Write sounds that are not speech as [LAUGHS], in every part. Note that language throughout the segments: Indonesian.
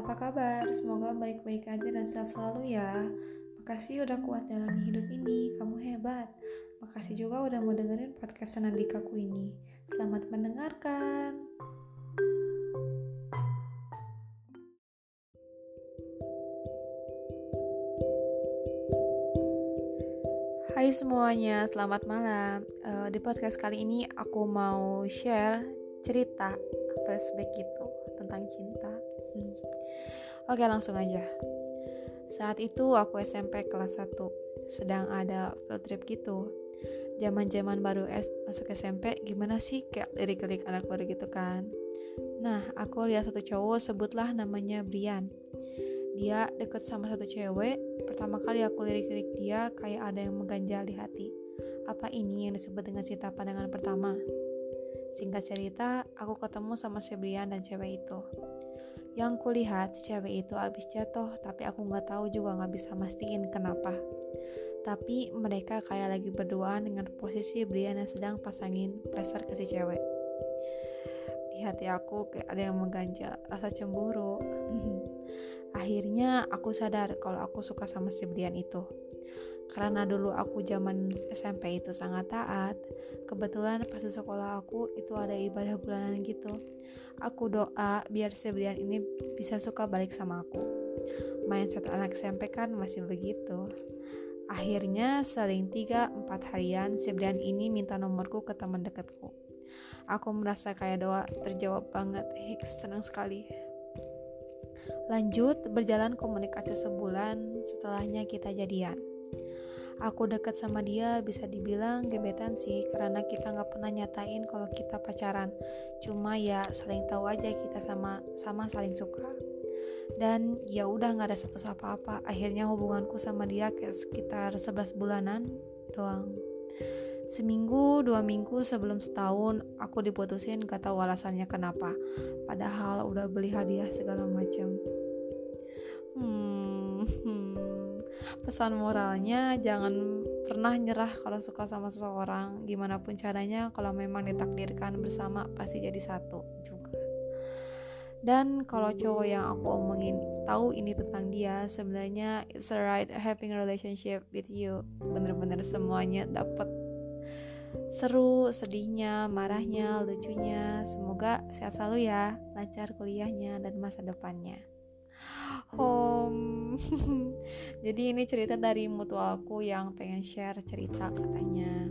apa kabar? Semoga baik-baik aja dan sehat selalu ya. Makasih udah kuat jalani hidup ini, kamu hebat. Makasih juga udah mau dengerin podcast Senandikaku ini. Selamat mendengarkan. Hai semuanya, selamat malam. Uh, di podcast kali ini aku mau share cerita flashback gitu tentang cinta. Hmm. Oke, langsung aja. Saat itu aku SMP kelas 1, sedang ada field trip gitu. Zaman-zaman baru S masuk SMP, gimana sih kayak lirik-lirik anak baru gitu kan. Nah, aku lihat satu cowok sebutlah namanya Brian. Dia deket sama satu cewek, pertama kali aku lirik-lirik dia kayak ada yang mengganjal di hati. Apa ini yang disebut dengan cinta pandangan pertama? Singkat cerita, aku ketemu sama si Brian dan cewek itu. Yang kulihat si cewek itu abis jatuh, tapi aku nggak tahu juga nggak bisa mastiin kenapa. Tapi mereka kayak lagi berduaan dengan posisi Brian yang sedang pasangin pressure ke si cewek. Di hati aku kayak ada yang mengganjal, rasa cemburu. [LAUGHS] Akhirnya aku sadar kalau aku suka sama si Brian itu. Karena dulu aku zaman SMP itu sangat taat, kebetulan pas di sekolah aku itu ada ibadah bulanan gitu. Aku doa biar Sebrian ini bisa suka balik sama aku. Main satu anak SMP kan masih begitu. Akhirnya seling 3-4 harian Sebrian ini minta nomorku ke teman dekatku. Aku merasa kayak doa terjawab banget. Hiks, senang sekali. Lanjut, berjalan komunikasi sebulan, setelahnya kita jadian aku deket sama dia bisa dibilang gebetan sih karena kita nggak pernah nyatain kalau kita pacaran. Cuma ya saling tahu aja kita sama sama saling suka. Dan ya udah nggak ada status apa-apa. Akhirnya hubunganku sama dia kayak sekitar 11 bulanan doang. Seminggu dua minggu sebelum setahun aku diputusin gak tahu alasannya kenapa. Padahal udah beli hadiah segala macam. Hmm, hmm pesan moralnya jangan pernah nyerah kalau suka sama seseorang. Gimana pun caranya kalau memang ditakdirkan bersama pasti jadi satu juga. Dan kalau cowok yang aku omongin tahu ini tentang dia sebenarnya it's alright having a relationship with you. Bener-bener semuanya dapat seru, sedihnya, marahnya, lucunya. Semoga sehat selalu ya, lancar kuliahnya dan masa depannya home. [LAUGHS] Jadi ini cerita dari mutualku yang pengen share cerita katanya.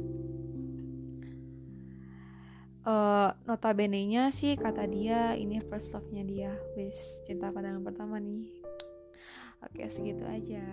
Uh, notabene nya sih kata dia ini first love nya dia. Wis cinta pandangan pertama nih. Oke segitu aja